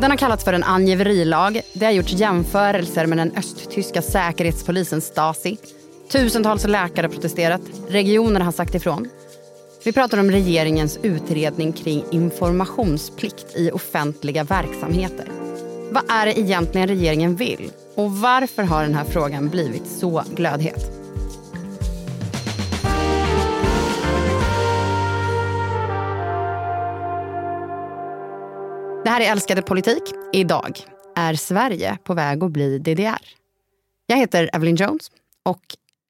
Den har kallats för en angiverilag. Det har gjorts jämförelser med den östtyska säkerhetspolisen Stasi. Tusentals läkare har protesterat. Regionerna har sagt ifrån. Vi pratar om regeringens utredning kring informationsplikt i offentliga verksamheter. Vad är det egentligen regeringen vill? Och varför har den här frågan blivit så glödhet? Det här är Älskade politik. Idag är Sverige på väg att bli DDR. Jag heter Evelyn Jones och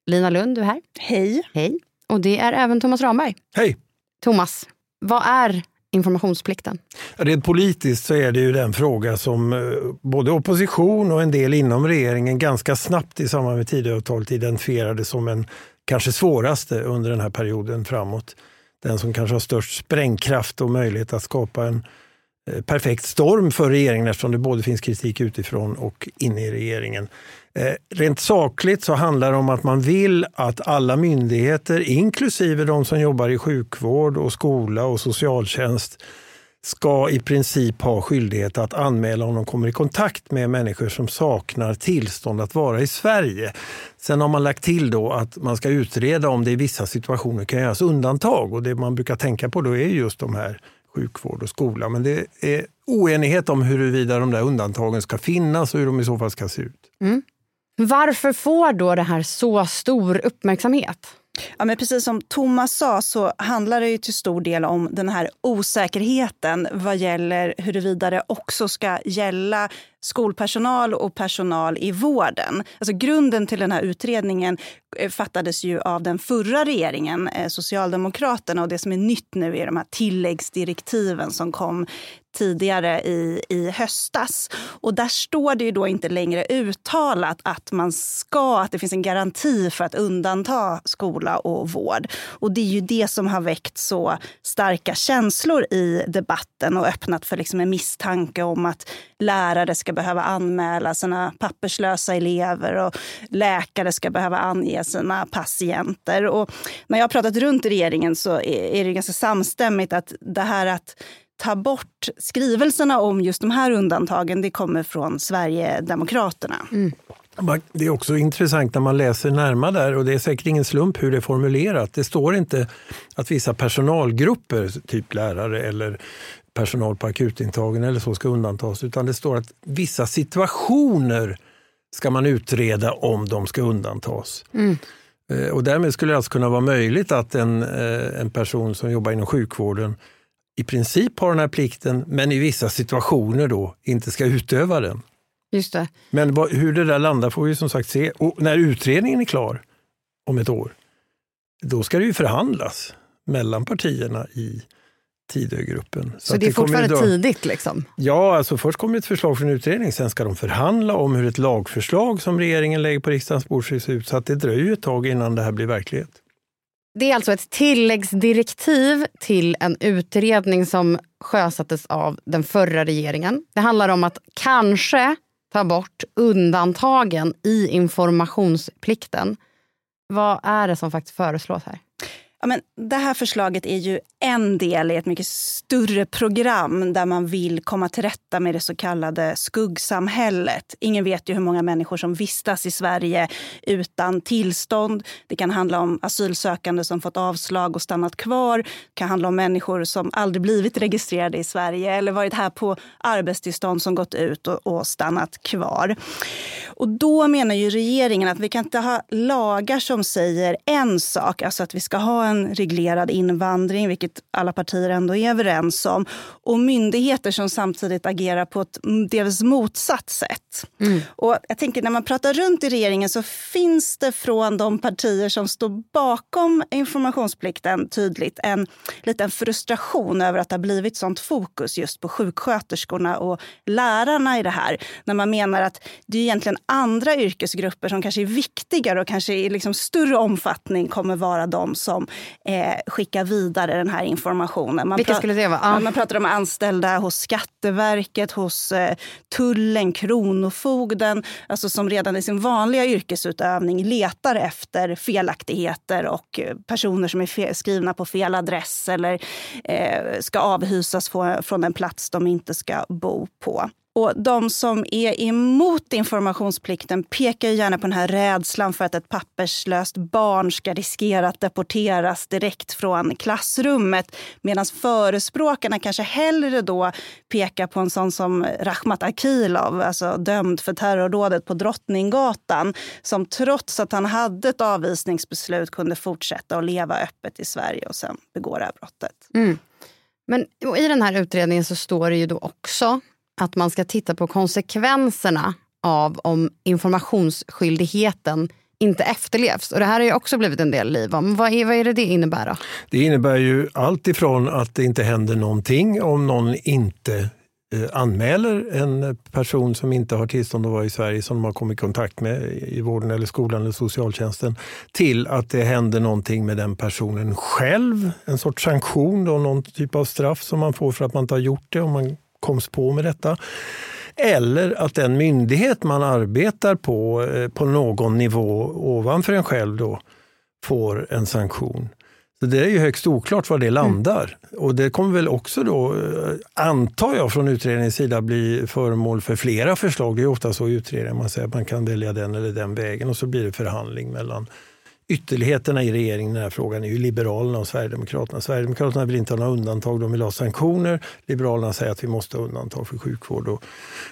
Lina Lund, du är här. Hej. Hej. Och det är även Thomas Ramberg. Hej. Thomas, vad är informationsplikten? Rent politiskt så är det ju den fråga som eh, både opposition och en del inom regeringen ganska snabbt i samband med Tidöavtalet identifierade som en kanske svåraste under den här perioden framåt. Den som kanske har störst sprängkraft och möjlighet att skapa en Eh, perfekt storm för regeringen eftersom det både finns kritik utifrån och inne i regeringen. Eh, rent sakligt så handlar det om att man vill att alla myndigheter, inklusive de som jobbar i sjukvård och skola och socialtjänst, ska i princip ha skyldighet att anmäla om de kommer i kontakt med människor som saknar tillstånd att vara i Sverige. Sen har man lagt till då att man ska utreda om det i vissa situationer kan göras undantag och det man brukar tänka på då är just de här sjukvård och skola. Men det är oenighet om huruvida de där undantagen ska finnas och hur de i så fall ska se ut. Mm. Varför får då det här så stor uppmärksamhet? Ja, men precis som Thomas sa så handlar det ju till stor del om den här osäkerheten vad gäller huruvida det också ska gälla skolpersonal och personal i vården. Alltså grunden till den här utredningen eh, fattades ju av den förra regeringen, eh, Socialdemokraterna. Och det som är nytt nu är de här tilläggsdirektiven som kom tidigare i, i höstas. Och där står det ju då inte längre uttalat att man ska, att det finns en garanti för att undanta skola och vård. Och det är ju det som har väckt så starka känslor i debatten och öppnat för liksom en misstanke om att lärare ska behöva anmäla sina papperslösa elever och läkare ska behöva ange sina patienter. Och när jag har pratat runt i regeringen så är det ganska samstämmigt att det här att ta bort skrivelserna om just de här undantagen, det kommer från Sverigedemokraterna. Mm. Det är också intressant när man läser närmare där och det är säkert ingen slump hur det är formulerat. Det står inte att vissa personalgrupper, typ lärare eller personal på akutintagen eller så ska undantas, utan det står att vissa situationer ska man utreda om de ska undantas. Mm. Eh, och därmed skulle det alltså kunna vara möjligt att en, eh, en person som jobbar inom sjukvården i princip har den här plikten, men i vissa situationer då inte ska utöva den. Just det. Men hur det där landar får vi som sagt se. Och när utredningen är klar om ett år, då ska det ju förhandlas mellan partierna i Tidögruppen. Så, så det är fortfarande dra... tidigt? Liksom. Ja, alltså först kommer ett förslag från utredningen, sen ska de förhandla om hur ett lagförslag som regeringen lägger på riksdagens bord ska se ut. Så att det dröjer ett tag innan det här blir verklighet. Det är alltså ett tilläggsdirektiv till en utredning som sjösattes av den förra regeringen. Det handlar om att kanske ta bort undantagen i informationsplikten. Vad är det som faktiskt föreslås här? Ja, men det här förslaget är ju en del i ett mycket större program där man vill komma till rätta med det så kallade skuggsamhället. Ingen vet ju hur många människor som vistas i Sverige utan tillstånd. Det kan handla om asylsökande som fått avslag och stannat kvar. Det kan handla om människor som aldrig blivit registrerade i Sverige eller varit här på arbetstillstånd som gått ut och, och stannat kvar. Och då menar ju regeringen att vi kan inte ha lagar som säger en sak, alltså att vi ska ha en reglerad invandring, vilket alla partier ändå är överens om, och myndigheter som samtidigt agerar på ett delvis motsatt sätt. Mm. Och jag tänker när man pratar runt i regeringen så finns det från de partier som står bakom informationsplikten tydligt en liten frustration över att det har blivit sånt fokus just på sjuksköterskorna och lärarna i det här. När man menar att det är egentligen andra yrkesgrupper som kanske är viktigare och kanske i liksom större omfattning kommer vara de som eh, skickar vidare den här informationen. Man Vilka skulle det vara? Ah. Man pratar om anställda hos Skatteverket, hos eh, tullen, Kronofogden, alltså som redan i sin vanliga yrkesutövning letar efter felaktigheter och eh, personer som är skrivna på fel adress eller eh, ska avhysas från en plats de inte ska bo på. Och de som är emot informationsplikten pekar gärna på den här rädslan för att ett papperslöst barn ska riskera att deporteras direkt från klassrummet. Medan förespråkarna kanske hellre då pekar på en sån som Rahmat Akilov, alltså dömd för terrordådet på Drottninggatan, som trots att han hade ett avvisningsbeslut kunde fortsätta att leva öppet i Sverige och sen begå det här brottet. Mm. Men i den här utredningen så står det ju då också att man ska titta på konsekvenserna av om informationsskyldigheten inte efterlevs. Och det här har ju också blivit en del liv om. Vad är, vad är det det innebär? Då? Det innebär ju allt ifrån att det inte händer någonting om någon inte eh, anmäler en person som inte har tillstånd att vara i Sverige som de har kommit i kontakt med i vården, eller skolan eller socialtjänsten till att det händer någonting med den personen själv. En sorts sanktion, då, någon typ av straff som man får för att man inte har gjort det. Om man koms på med detta. Eller att den myndighet man arbetar på, eh, på någon nivå ovanför en själv då, får en sanktion. Så Det är ju högst oklart var det landar. Mm. Och det kommer väl också då, eh, antar jag från utredningens sida, bli föremål för flera förslag. Det är ofta så i utredningar man säger att man kan välja den eller den vägen och så blir det förhandling mellan ytterligheterna i regeringen i den här frågan är ju Liberalerna och Sverigedemokraterna. Sverigedemokraterna vill inte ha några undantag, de vill ha sanktioner. Liberalerna säger att vi måste ha undantag för sjukvård och,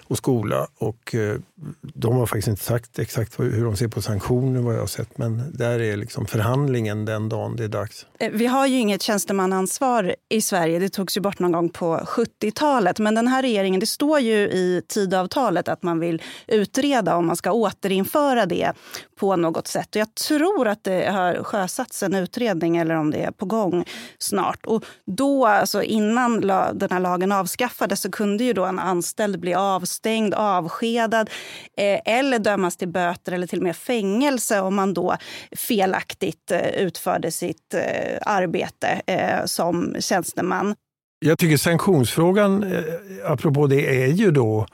och skola. Och, eh, de har faktiskt inte sagt exakt hur de ser på sanktioner vad jag har sett, men där är liksom förhandlingen den dagen det är dags. Eh, vi har ju inget tjänstemannaansvar i Sverige. Det togs ju bort någon gång på 70-talet. Men den här regeringen, det står ju i tidavtalet att man vill utreda om man ska återinföra det på något sätt. Och jag tror att det har sjösatts en utredning eller om det är på gång snart. Och då, alltså innan den här lagen avskaffades så kunde ju då en anställd bli avstängd, avskedad eh, eller dömas till böter eller till och med fängelse om man då felaktigt eh, utförde sitt eh, arbete eh, som tjänsteman. Jag tycker sanktionsfrågan, eh, apropå det, är ju då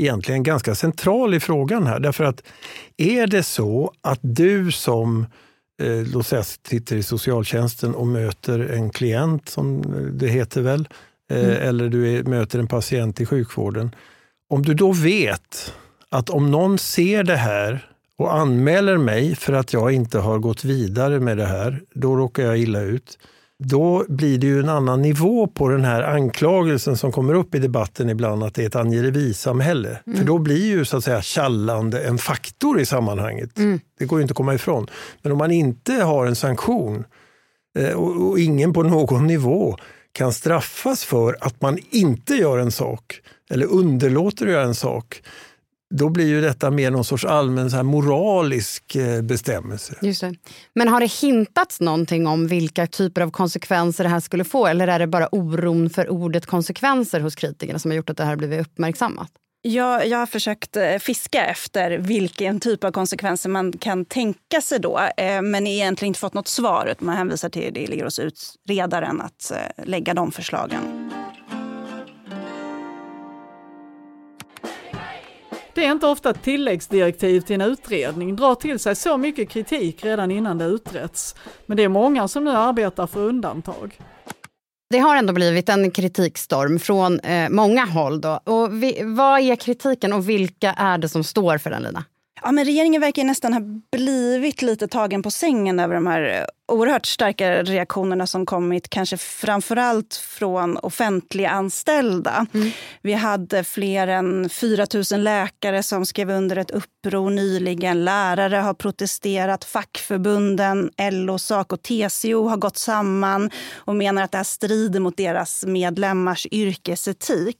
egentligen ganska central i frågan här. Därför att är det så att du som eh, låt säga, sitter i socialtjänsten och möter en klient, som det heter väl, eh, mm. eller du är, möter en patient i sjukvården. Om du då vet att om någon ser det här och anmäler mig för att jag inte har gått vidare med det här, då råkar jag illa ut då blir det ju en annan nivå på den här anklagelsen som kommer upp i debatten ibland att det är ett angiverisamhälle. Mm. För då blir ju så att säga tjallande en faktor i sammanhanget. Mm. Det går ju inte att komma ifrån. Men om man inte har en sanktion eh, och, och ingen på någon nivå kan straffas för att man inte gör en sak eller underlåter att göra en sak då blir ju detta mer någon sorts allmän så här moralisk eh, bestämmelse. Just det. Men har det hintats någonting om vilka typer av konsekvenser det här skulle få? Eller är det bara oron för ordet konsekvenser hos kritikerna som har gjort att det här blivit uppmärksammat? Jag, jag har försökt eh, fiska efter vilken typ av konsekvenser man kan tänka sig då eh, men egentligen inte fått något svar. Man hänvisar till det ligger hos utredaren att lägga de förslagen. Det är inte ofta ett tilläggsdirektiv till en utredning drar till sig så mycket kritik redan innan det utretts. Men det är många som nu arbetar för undantag. Det har ändå blivit en kritikstorm från eh, många håll. Då. Och vi, vad är kritiken och vilka är det som står för den, Lina? Ja, men regeringen verkar nästan ha blivit lite tagen på sängen över de här oerhört starka reaktionerna som kommit kanske framförallt från offentliganställda. Mm. Vi hade fler än 4 000 läkare som skrev under ett uppror nyligen. Lärare har protesterat. Fackförbunden, LO, SACO och TCO har gått samman och menar att det här strider mot deras medlemmars yrkesetik.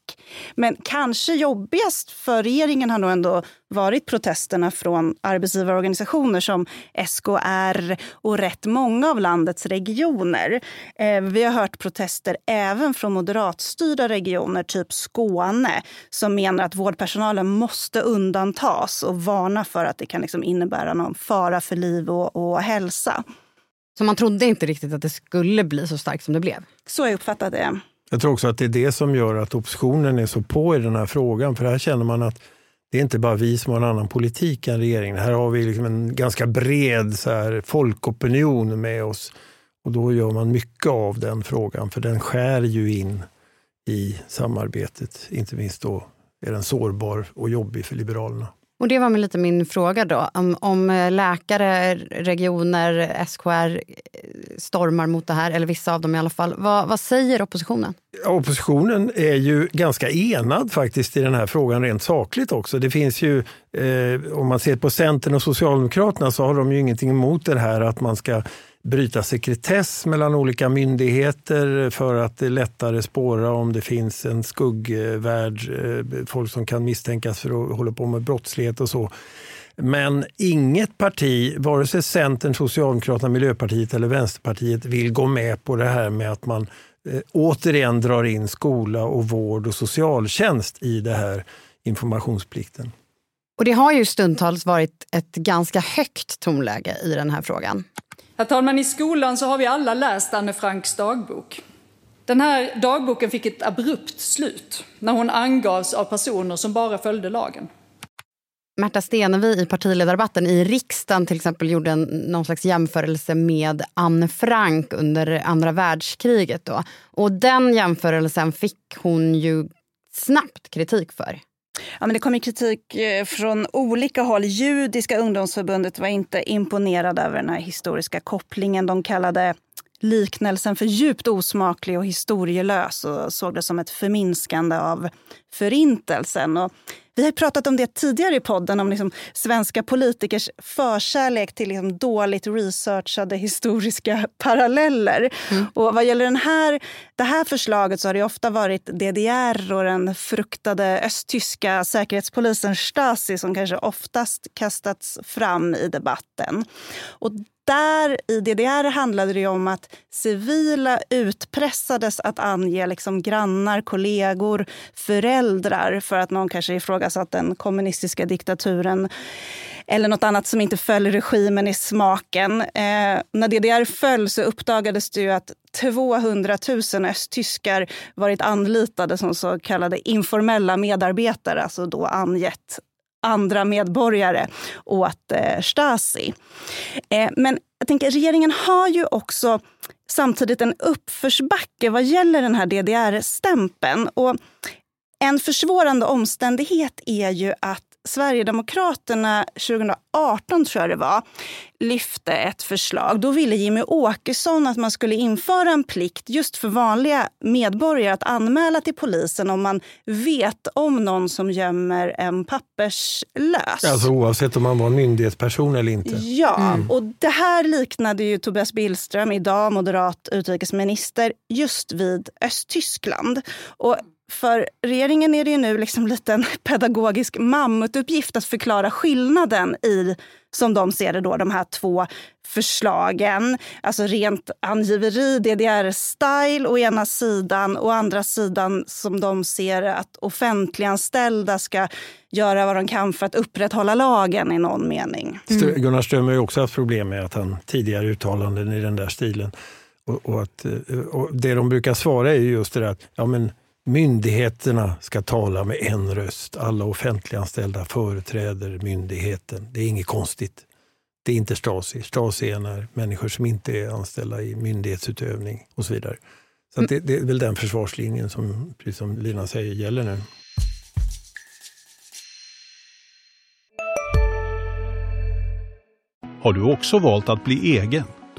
Men kanske jobbigast för regeringen har nog ändå varit protesterna från arbetsgivarorganisationer som SKR och rätt många av landets regioner. Eh, vi har hört protester även från moderatstyrda regioner, typ Skåne som menar att vårdpersonalen måste undantas och varna för att det kan liksom innebära någon fara för liv och, och hälsa. Så man trodde inte riktigt att det skulle bli så starkt som det blev? Så jag uppfattade det. Jag tror också att det är det som gör att oppositionen är så på i den här frågan. För här känner man att det är inte bara vi som har en annan politik än regeringen. Här har vi liksom en ganska bred så här, folkopinion med oss. Och då gör man mycket av den frågan, för den skär ju in i samarbetet. Inte minst då är den sårbar och jobbig för Liberalerna. Och det var lite min fråga då. Om, om, eh, läkare, regioner, SKR eh, stormar mot det här, eller vissa av dem i alla fall. Vad, vad säger oppositionen? Oppositionen är ju ganska enad faktiskt i den här frågan rent sakligt också. Det finns ju, eh, om man ser på Centern och Socialdemokraterna så har de ju ingenting emot det här att man ska bryta sekretess mellan olika myndigheter för att det lättare spåra om det finns en skuggvärld, eh, folk som kan misstänkas för att hålla på med brottslighet och så. Men inget parti, vare sig Centern, Socialdemokraterna, Miljöpartiet eller Vänsterpartiet vill gå med på det här med att man eh, återigen drar in skola och vård och socialtjänst i det här informationsplikten. Och det har ju stundtals varit ett ganska högt tonläge i den här frågan. Herr talman, i skolan så har vi alla läst Anne Franks dagbok. Den här dagboken fick ett abrupt slut när hon angavs av personer som bara följde lagen. Märta Stenevi i partiledardebatten i riksdagen till exempel gjorde en, någon slags jämförelse med Anne Frank under andra världskriget. Då. Och den jämförelsen fick hon ju snabbt kritik för. Ja, men det kom kritik eh, från olika håll. Judiska ungdomsförbundet var inte imponerade över den här historiska kopplingen. De kallade liknelsen för djupt osmaklig och historielös och såg det som ett förminskande av Förintelsen. Och vi har pratat om det tidigare i podden, om liksom svenska politikers förkärlek till liksom dåligt researchade historiska paralleller. Mm. Och vad gäller den här, det här förslaget så har det ofta varit DDR och den fruktade östtyska säkerhetspolisen Stasi som kanske oftast kastats fram i debatten. Och där i DDR handlade det om att civila utpressades att ange liksom grannar, kollegor, föräldrar för att någon kanske ifrågasatt den kommunistiska diktaturen eller nåt annat som inte föll regimen i smaken. Eh, när DDR föll så uppdagades det att 200 000 östtyskar varit anlitade som så kallade informella medarbetare, alltså då angett andra medborgare åt eh, Stasi. Eh, men jag tänker, regeringen har ju också samtidigt en uppförsbacke vad gäller den här DDR-stämpeln. Och en försvårande omständighet är ju att Sverigedemokraterna 2018, tror jag det var, lyfte ett förslag. Då ville Jimmy Åkesson att man skulle införa en plikt just för vanliga medborgare att anmäla till polisen om man vet om någon som gömmer en papperslös. Alltså oavsett om man var en myndighetsperson eller inte? Ja, mm. och det här liknade ju Tobias Billström, idag moderat utrikesminister, just vid Östtyskland. Och för regeringen är det ju nu liksom lite en pedagogisk mammutuppgift att förklara skillnaden i, som de ser det, då, de här två förslagen. Alltså rent angiveri, DDR-style å ena sidan och å andra sidan som de ser att offentliganställda ska göra vad de kan för att upprätthålla lagen i någon mening. Mm. Gunnar Ström har också haft problem med att han tidigare uttalanden i den där stilen och, och att, och det de brukar svara är just det där att ja, men Myndigheterna ska tala med en röst. Alla offentliganställda företräder myndigheten. Det är inget konstigt. Det är inte Stasi. Stasi är när människor som inte är anställda i myndighetsutövning och så vidare. Så det, det, är väl den försvarslinjen som, precis som Lina säger, gäller nu. Har du också valt att bli egen?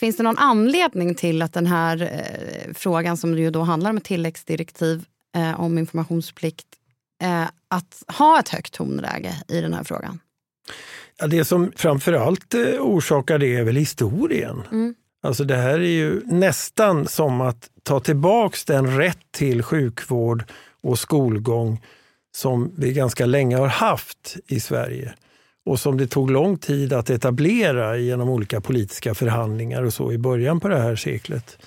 Finns det någon anledning till att den här eh, frågan som ju då handlar om tilläggsdirektiv eh, om informationsplikt, eh, att ha ett högt tonläge i den här frågan? Ja, det som framförallt eh, orsakar det är väl historien. Mm. Alltså det här är ju nästan som att ta tillbaks den rätt till sjukvård och skolgång som vi ganska länge har haft i Sverige och som det tog lång tid att etablera genom olika politiska förhandlingar och så i början på det här seklet.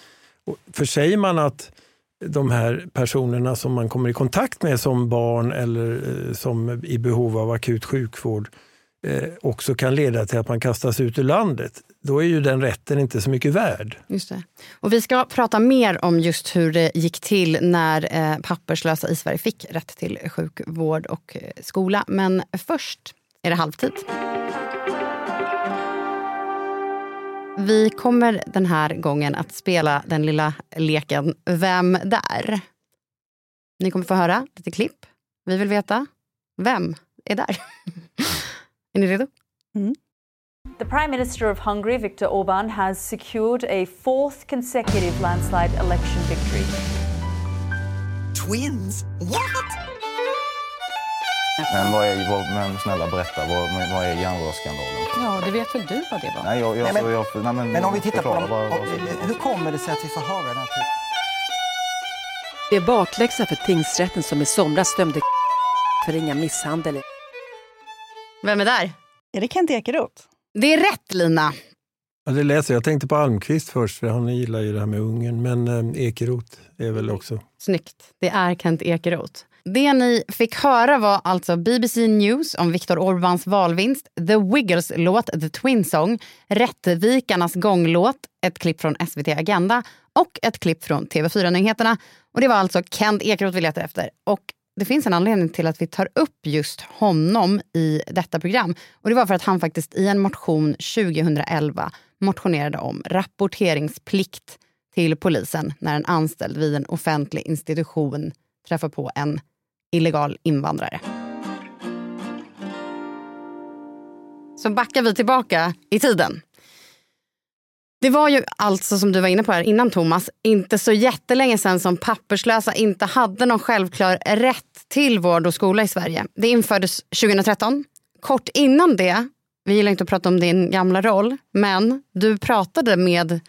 Och för säger man att de här personerna som man kommer i kontakt med som barn eller eh, som i behov av akut sjukvård eh, också kan leda till att man kastas ut ur landet, då är ju den rätten inte så mycket värd. Just det. Och vi ska prata mer om just hur det gick till när eh, papperslösa i Sverige fick rätt till sjukvård och skola. Men först är det halvtid. Vi kommer den här gången att spela den lilla leken Vem där? Ni kommer få höra lite klipp. Vi vill veta vem är där. är ni redo? Mm. The Prime Minister of Hungary, Viktor Orban, has secured a fourth consecutive landslide election victory. Twins? What? Men, vad är, vad, men snälla berätta, vad, vad är järnrörsskandalen? Ja, det vet väl du vad det var? Nej, jag, jag, Nej, men- jag, nej, men, Men om vi tittar på dem, vad- vad- hur kommer det sig att vi får höra den här typen? Det är bakläxa för tingsrätten som i somras dömde för ringa misshandel. Vem är där? Är det Kent Ekeroth? Det är rätt Lina. Ja, det läser jag. jag tänkte på Almqvist först, för han gillar ju det här med Ungern. Men eh, Ekeroth är väl också... Snyggt. Det är Kent Ekeroth. Det ni fick höra var alltså BBC News om Viktor Orbáns valvinst, The Wiggles låt The Twin Song, Rättvikarnas gånglåt, ett klipp från SVT Agenda och ett klipp från TV4-nyheterna. Och Det var alltså Kent Ekeroth vi letade efter. Och det finns en anledning till att vi tar upp just honom i detta program. Och Det var för att han faktiskt i en motion 2011 motionerade om rapporteringsplikt till polisen när en anställd vid en offentlig institution träffar på en illegal invandrare. Så backar vi tillbaka i tiden. Det var ju alltså som du var inne på här innan Thomas, inte så jättelänge sedan som papperslösa inte hade någon självklar rätt till vård och skola i Sverige. Det infördes 2013. Kort innan det, vi gillar inte att prata om din gamla roll, men du pratade med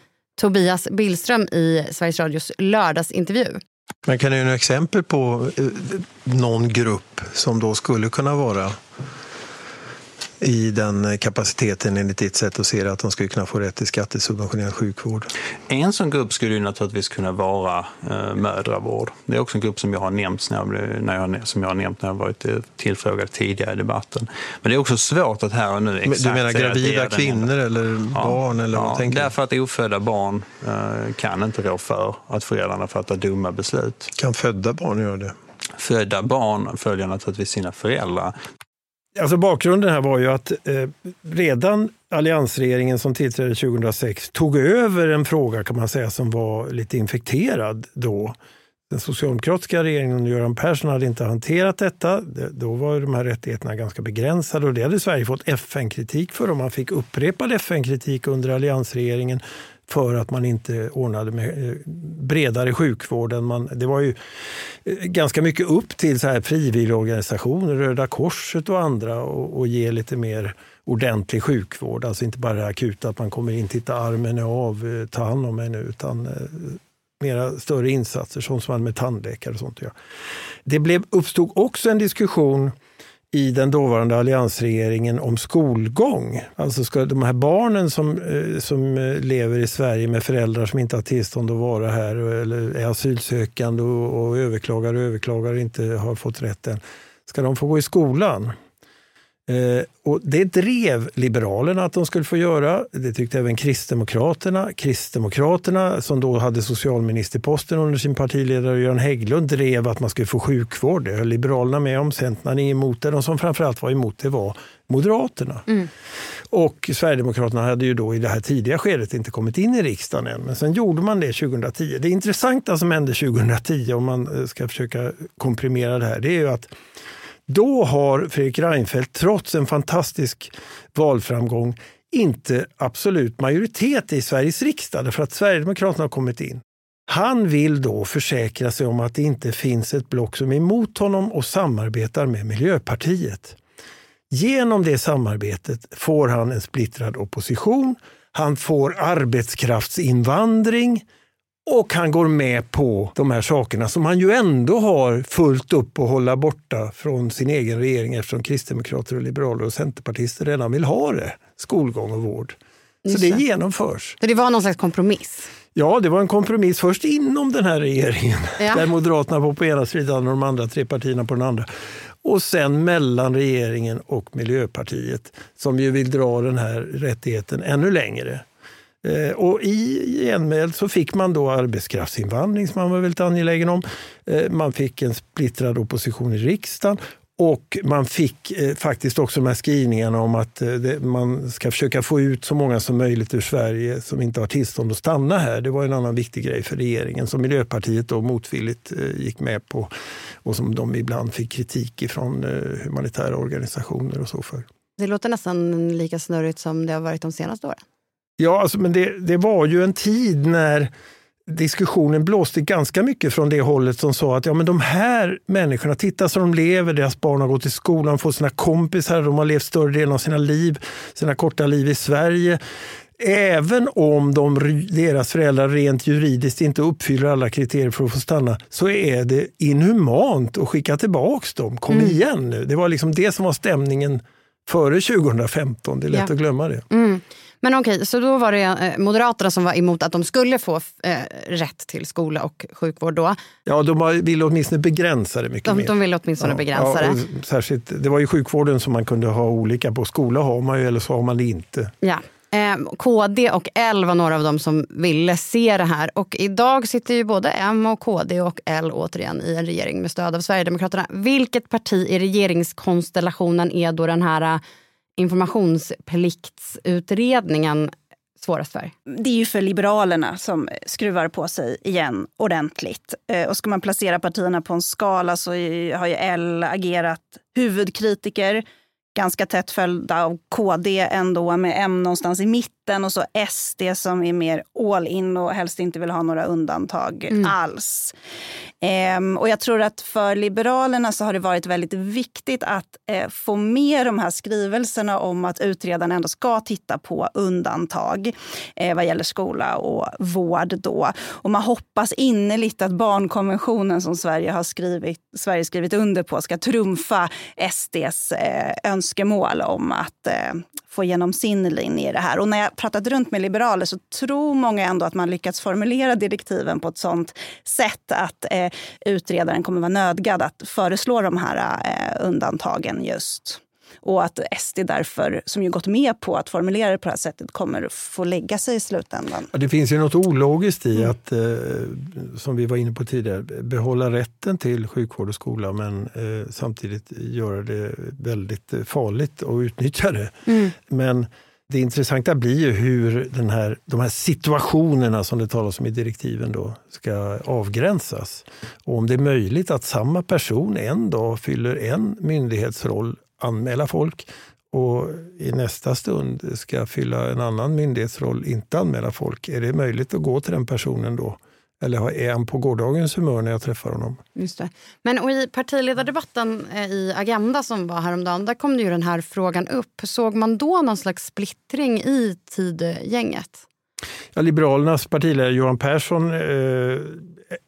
Tobias Billström i Sveriges Radios lördagsintervju. Men kan du ge några exempel på eh, någon grupp som då skulle kunna vara i den kapaciteten enligt ditt sätt att se det, att de skulle kunna få rätt till skattesubventionerad sjukvård? En sån grupp skulle ju naturligtvis kunna vara eh, mödravård. Det är också en grupp som jag har nämnt när jag, blev- när jag, som jag har nämnt när jag varit eh, tillfrågad tidigare i debatten. Men det är också svårt att här och nu exakt du menar gravida kvinnor eller barn? Eller vad tänker du? därför att ofödda barn eh, kan inte rå för att föräldrarna fattar dumma beslut. Kan födda barn göra det? Födda barn följer naturligtvis sina föräldrar. Alltså bakgrunden här var ju att eh, redan alliansregeringen som tillträdde 2006 tog över en fråga kan man säga som var lite infekterad då. Den socialdemokratiska regeringen under Göran Persson hade inte hanterat detta. Det- Då var de här rättigheterna ganska begränsade och det hade Sverige fått FN-kritik för och man fick upprepad FN-kritik under alliansregeringen för att man inte ordnade med eh, bredare sjukvård. Än man, det var ju eh, ganska mycket upp till så här frivilligorganisationer, Röda Korset och andra och, och ge lite mer ordentlig sjukvård. Alltså inte bara det akuta att man kommer in, titta armen är av, eh, ta hand om mig nu, utan mera större insatser som man med tandläkare och sånt. Ja. Det blev, uppstod också en diskussion i den dåvarande alliansregeringen om skolgång. Alltså ska de här barnen som, eh, som eh, lever i Sverige med föräldrar som inte har tillstånd att vara här eller är asylsökande och, och överklagar och överklagar och inte har fått rätten. Ska de få gå i skolan? Eh, och det drev Liberalerna att de skulle få göra. Det tyckte även Kristdemokraterna. Kristdemokraterna, som då hade socialministerposten under sin partiledare Göran Hägglund, drev att man skulle få sjukvård. Det höll Liberalerna med om. Centern hade emot det. De som framförallt var emot det var Moderaterna. Mm. Och Sverigedemokraterna hade ju då i det här tidiga skedet inte kommit in i riksdagen än. Men sen gjorde man det 2010. Det intressanta som hände 2010, om man eh, ska försöka komprimera det här, det är ju att då har Fredrik Reinfeldt, trots en fantastisk valframgång, inte absolut majoritet i Sveriges riksdag, därför att Sverigedemokraterna har kommit in. Han vill då försäkra sig om att det inte finns ett block som är emot honom och samarbetar med Miljöpartiet. Genom det samarbetet får han en splittrad opposition, han får arbetskraftsinvandring och han går med på de här sakerna som han ju ändå har fullt upp att hålla borta från sin egen regering eftersom kristdemokrater, och liberaler och centerpartister redan vill ha det, skolgång och vård. Så det. genomförs. Så det var någon slags kompromiss? Ja, det var en kompromiss först inom den här regeringen, Ja. där Moderaterna var på ena sidan och de andra tre partierna på den andra. Och sen mellan regeringen och Miljöpartiet som ju vill dra den här rättigheten ännu längre. Eh, och i gengäld så fick man då arbetskraftsinvandring som man var väldigt angelägen om. Eh, man fick en splittrad opposition i riksdagen och man fick eh, faktiskt också de här skrivningarna om att eh, det, man ska försöka få ut så många som möjligt ur Sverige som inte har tillstånd att stanna här. Det var en annan viktig grej för regeringen som Miljöpartiet då motvilligt eh, gick med på och som de ibland fick kritik ifrån eh, humanitära organisationer och så för. Det låter nästan lika snurrigt som det har varit de senaste åren. Ja, alltså, men det, det var ju en tid när diskussionen blåste ganska mycket från det hållet som sa att ja, men de här människorna, titta så de lever, deras barn har gått i skolan, får sina kompisar, de har levt större delen av sina liv, sina korta liv i Sverige. Även om de, deras föräldrar rent juridiskt inte uppfyller alla kriterier för att få stanna så är det inhumant att skicka tillbaka dem. Kom Mm. igen nu. Det var liksom det som var stämningen före 2015. Det är lätt Ja. att glömma det. Mm. Men okej, så då var det eh, Moderaterna som var emot att de skulle få eh, rätt till skola och sjukvård då. Ja, de ville åtminstone begränsa det mycket De, mer. de ville åtminstone begränsa ja, det. Särskilt, det var ju sjukvården som man kunde ha olika på. Skola har man ju eller så har man det inte. Ja. Eh, KD och L var några av dem som ville se det här. Och idag sitter ju både M och KD och L återigen i en regering med stöd av Sverigedemokraterna. Vilket parti i regeringskonstellationen är då den här eh, informationspliktsutredningen svårast för? Det är ju för Liberalerna som skruvar på sig igen ordentligt. Eh, och ska man placera partierna på en skala så har ju L agerat huvudkritiker, ganska tätt följda av KD ändå med M någonstans i mitten och så SD som är mer all in och helst inte vill ha några undantag alls. Ehm, och jag tror att för Liberalerna så har det varit väldigt viktigt att eh, få med de här skrivelserna om att utredaren ändå ska titta på undantag eh, vad gäller skola och vård. Då. Och man hoppas innerligt att barnkonventionen som Sverige har skrivit, Sverige skrivit under på ska trumfa SDs eh, önskemål om att eh, få igenom sin linje i det här. Och när jag pratat runt med liberaler så tror många ändå att man lyckats formulera direktiven på ett sånt sätt att eh, utredaren kommer vara nödgad att föreslå de här eh, undantagen just. Och att SD därför, som ju gått med på att formulera det på det här sättet, kommer få lägga sig i slutändan. Ja, Det finns ju något ologiskt i att, eh, som vi var inne på tidigare, behålla rätten till sjukvård och skola men eh, samtidigt göra det väldigt eh, farligt att utnyttja det. Mm. Men det intressanta blir ju hur den här, de här situationerna som det talas om i direktiven då ska avgränsas. Och om det är möjligt att samma person en dag fyller en myndighetsroll, anmäla folk och i nästa stund ska fylla en annan myndighetsroll, inte anmäla folk. Är det möjligt att gå till den personen då? Eller är han på gårdagens humör när jag träffar honom? Just det. Men och i partiledardebatten eh, i Agenda som var häromdagen, där kom ju den här frågan upp. Såg man då någon slags splittring i Tidgänget? Ja, Liberalernas partiledare Johan Persson, eh,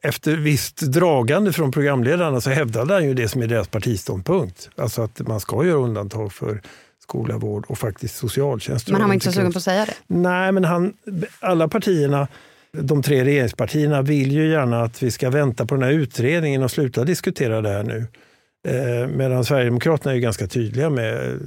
efter visst dragande från programledarna så hävdade han ju det som är deras partiståndpunkt. Alltså att man ska göra undantag för skola, vård och faktiskt socialtjänst. Men han var inte så sugen på att säga det. Nej, men han, alla partierna, de tre regeringspartierna vill ju gärna att vi ska vänta på den här utredningen och sluta diskutera det här nu. Eh, medan Sverigedemokraterna är ganska tydliga med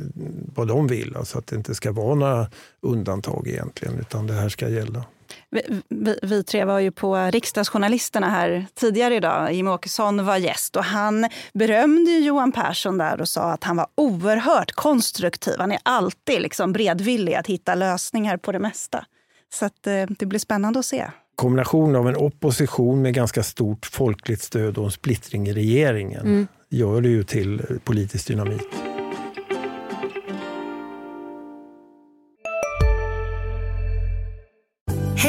vad de vill. Alltså att det inte ska vara några undantag egentligen, utan det här ska gälla. Vi, vi, vi, tre var ju på riksdagsjournalisterna här tidigare idag. Jimmie Åkesson var gäst och han berömde Johan Persson där och sa att han var oerhört konstruktiv. Han är alltid liksom beredvillig att hitta lösningar på det mesta. Så att, eh, det blir spännande att se. Kombination av en opposition med ganska stort folkligt stöd och en splittring i regeringen mm. gör det ju till politisk dynamit.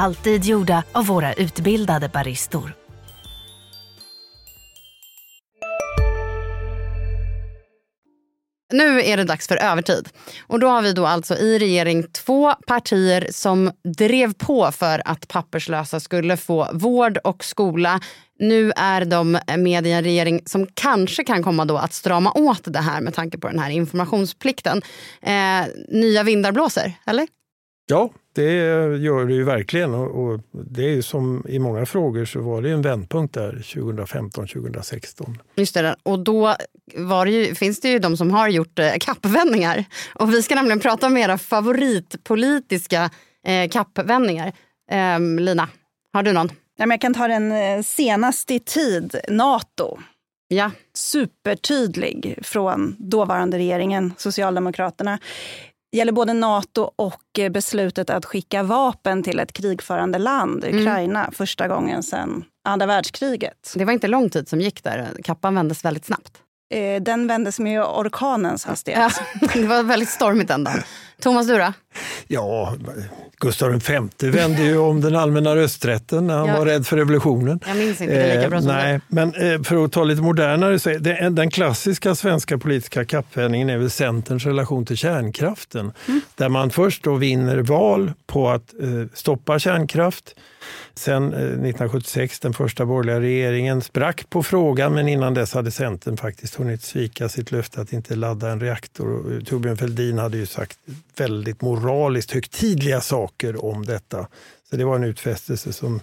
Alltid gjorda av våra utbildade baristor. Nu är det dags för övertid. Och då har vi då alltså i regering två partier som drev på för att papperslösa skulle få vård och skola. Nu är de med i en regering som kanske kan komma då att strama åt det här med tanke på den här informationsplikten. Eh, nya vindar blåser, eller? Ja, det gör det ju verkligen. Och, det är som i många frågor så var det en vändpunkt där 2015-2016. Just det, och då det ju, finns det ju de som har gjort eh, kappvändningar. Och vi ska nämligen prata om era favoritpolitiska eh, kappvändningar. Eh, Lina, har du någon? Ja, men jag kan ta den eh, senaste i tid, Nato. Ja. Supertydlig från dåvarande regeringen, Socialdemokraterna gäller både Nato och eh, beslutet att skicka vapen till ett krigförande land, mm. Ukraina, mm. första gången sedan andra världskriget. Det var inte lång tid som gick där. Kappan vändes väldigt snabbt. Eh, den vändes med orkanens hastighet. Ja, det var väldigt stormigt den dagen. Thomas, du då? Ja, Gustav V vände ju om den allmänna rösträtten när han ja. var rädd för revolutionen. Jag minns inte det lika bra som eh, Nej, men eh, för att ta lite modernare, så är det, den klassiska svenska politiska kappvändningen är väl Centerns relation till kärnkraften. Mm. Där man först då vinner val på att eh, stoppa kärnkraft Sen eh, 1976, den första borgerliga regeringen, sprack på frågan men innan dess hade Centern faktiskt hunnit svika sitt löfte att inte ladda en reaktor. Eh, Torbjörn Fälldin hade ju sagt väldigt moraliskt högtidliga saker om detta. Så det var en utfästelse som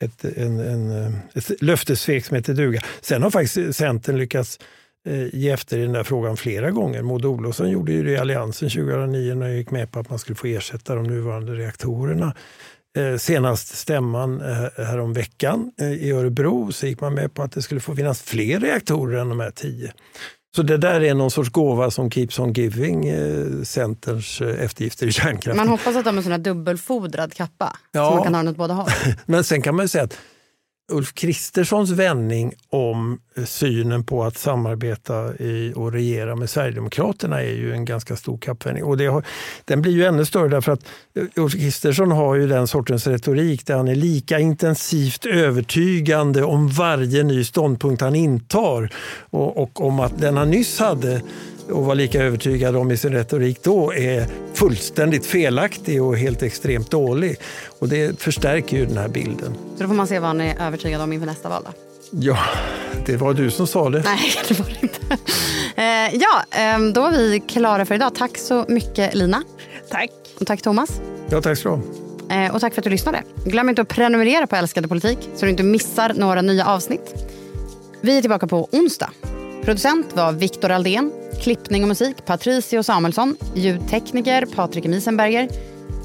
ett, en, en, eh, ett löftessvek som heter duga. Sen har faktiskt Centern lyckats ge efter i den där frågan flera gånger. Maud Olofsson gjorde ju det i Alliansen 2009 när jag gick med på att man skulle få ersätta de nuvarande reaktorerna. Eh, senast stämman eh, häromveckan eh, i Örebro så gick man med på att det skulle få finnas fler reaktorer än de här tio. Så det där är någon sorts gåva som keeps on giving, Centerns eftergifter i kärnkraften. Man hoppas att de är en sån här dubbelfodrad kappa, ja. så man kan ha den åt båda håll. Men sen kan man säga att Ulf Kristerssons vändning om eh, synen på att samarbeta i och regera med Sverigedemokraterna är ju en ganska stor kappvändning. Och det har, den blir ju ännu större därför att eh, Ulf Kristersson har ju den sortens retorik där han är lika intensivt övertygande om varje ny ståndpunkt han intar och, och om att den han nyss hade och var lika övertygad om i sin retorik då är fullständigt felaktig och helt extremt dålig. Och det förstärker ju den här bilden. Så då får man se vad han är övertygad om inför nästa val då? Ja, det var du som sa det. Nej, det var det inte. Eh, ja, ehm, då var vi klara för idag. Tack så mycket Lina. Tack. Och tack Thomas. Ja, tack så du eh, Och tack för att du lyssnade. Glöm inte att prenumerera på Älskade politik så du inte missar några nya avsnitt. Vi är tillbaka på onsdag. Producent var Viktor Aldén. Klippning och musik Patricio Samuelsson. Ljudtekniker Patrik Miesenberger.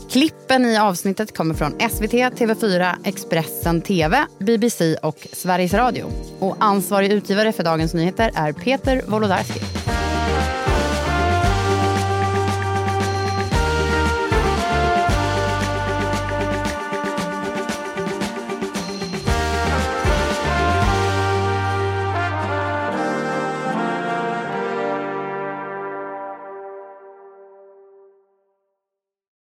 Klippen i avsnittet kommer från SVT, TV4, Expressen TV, BBC och Sveriges Radio. Och ansvarig utgivare för Dagens Nyheter är Peter Wolodarski.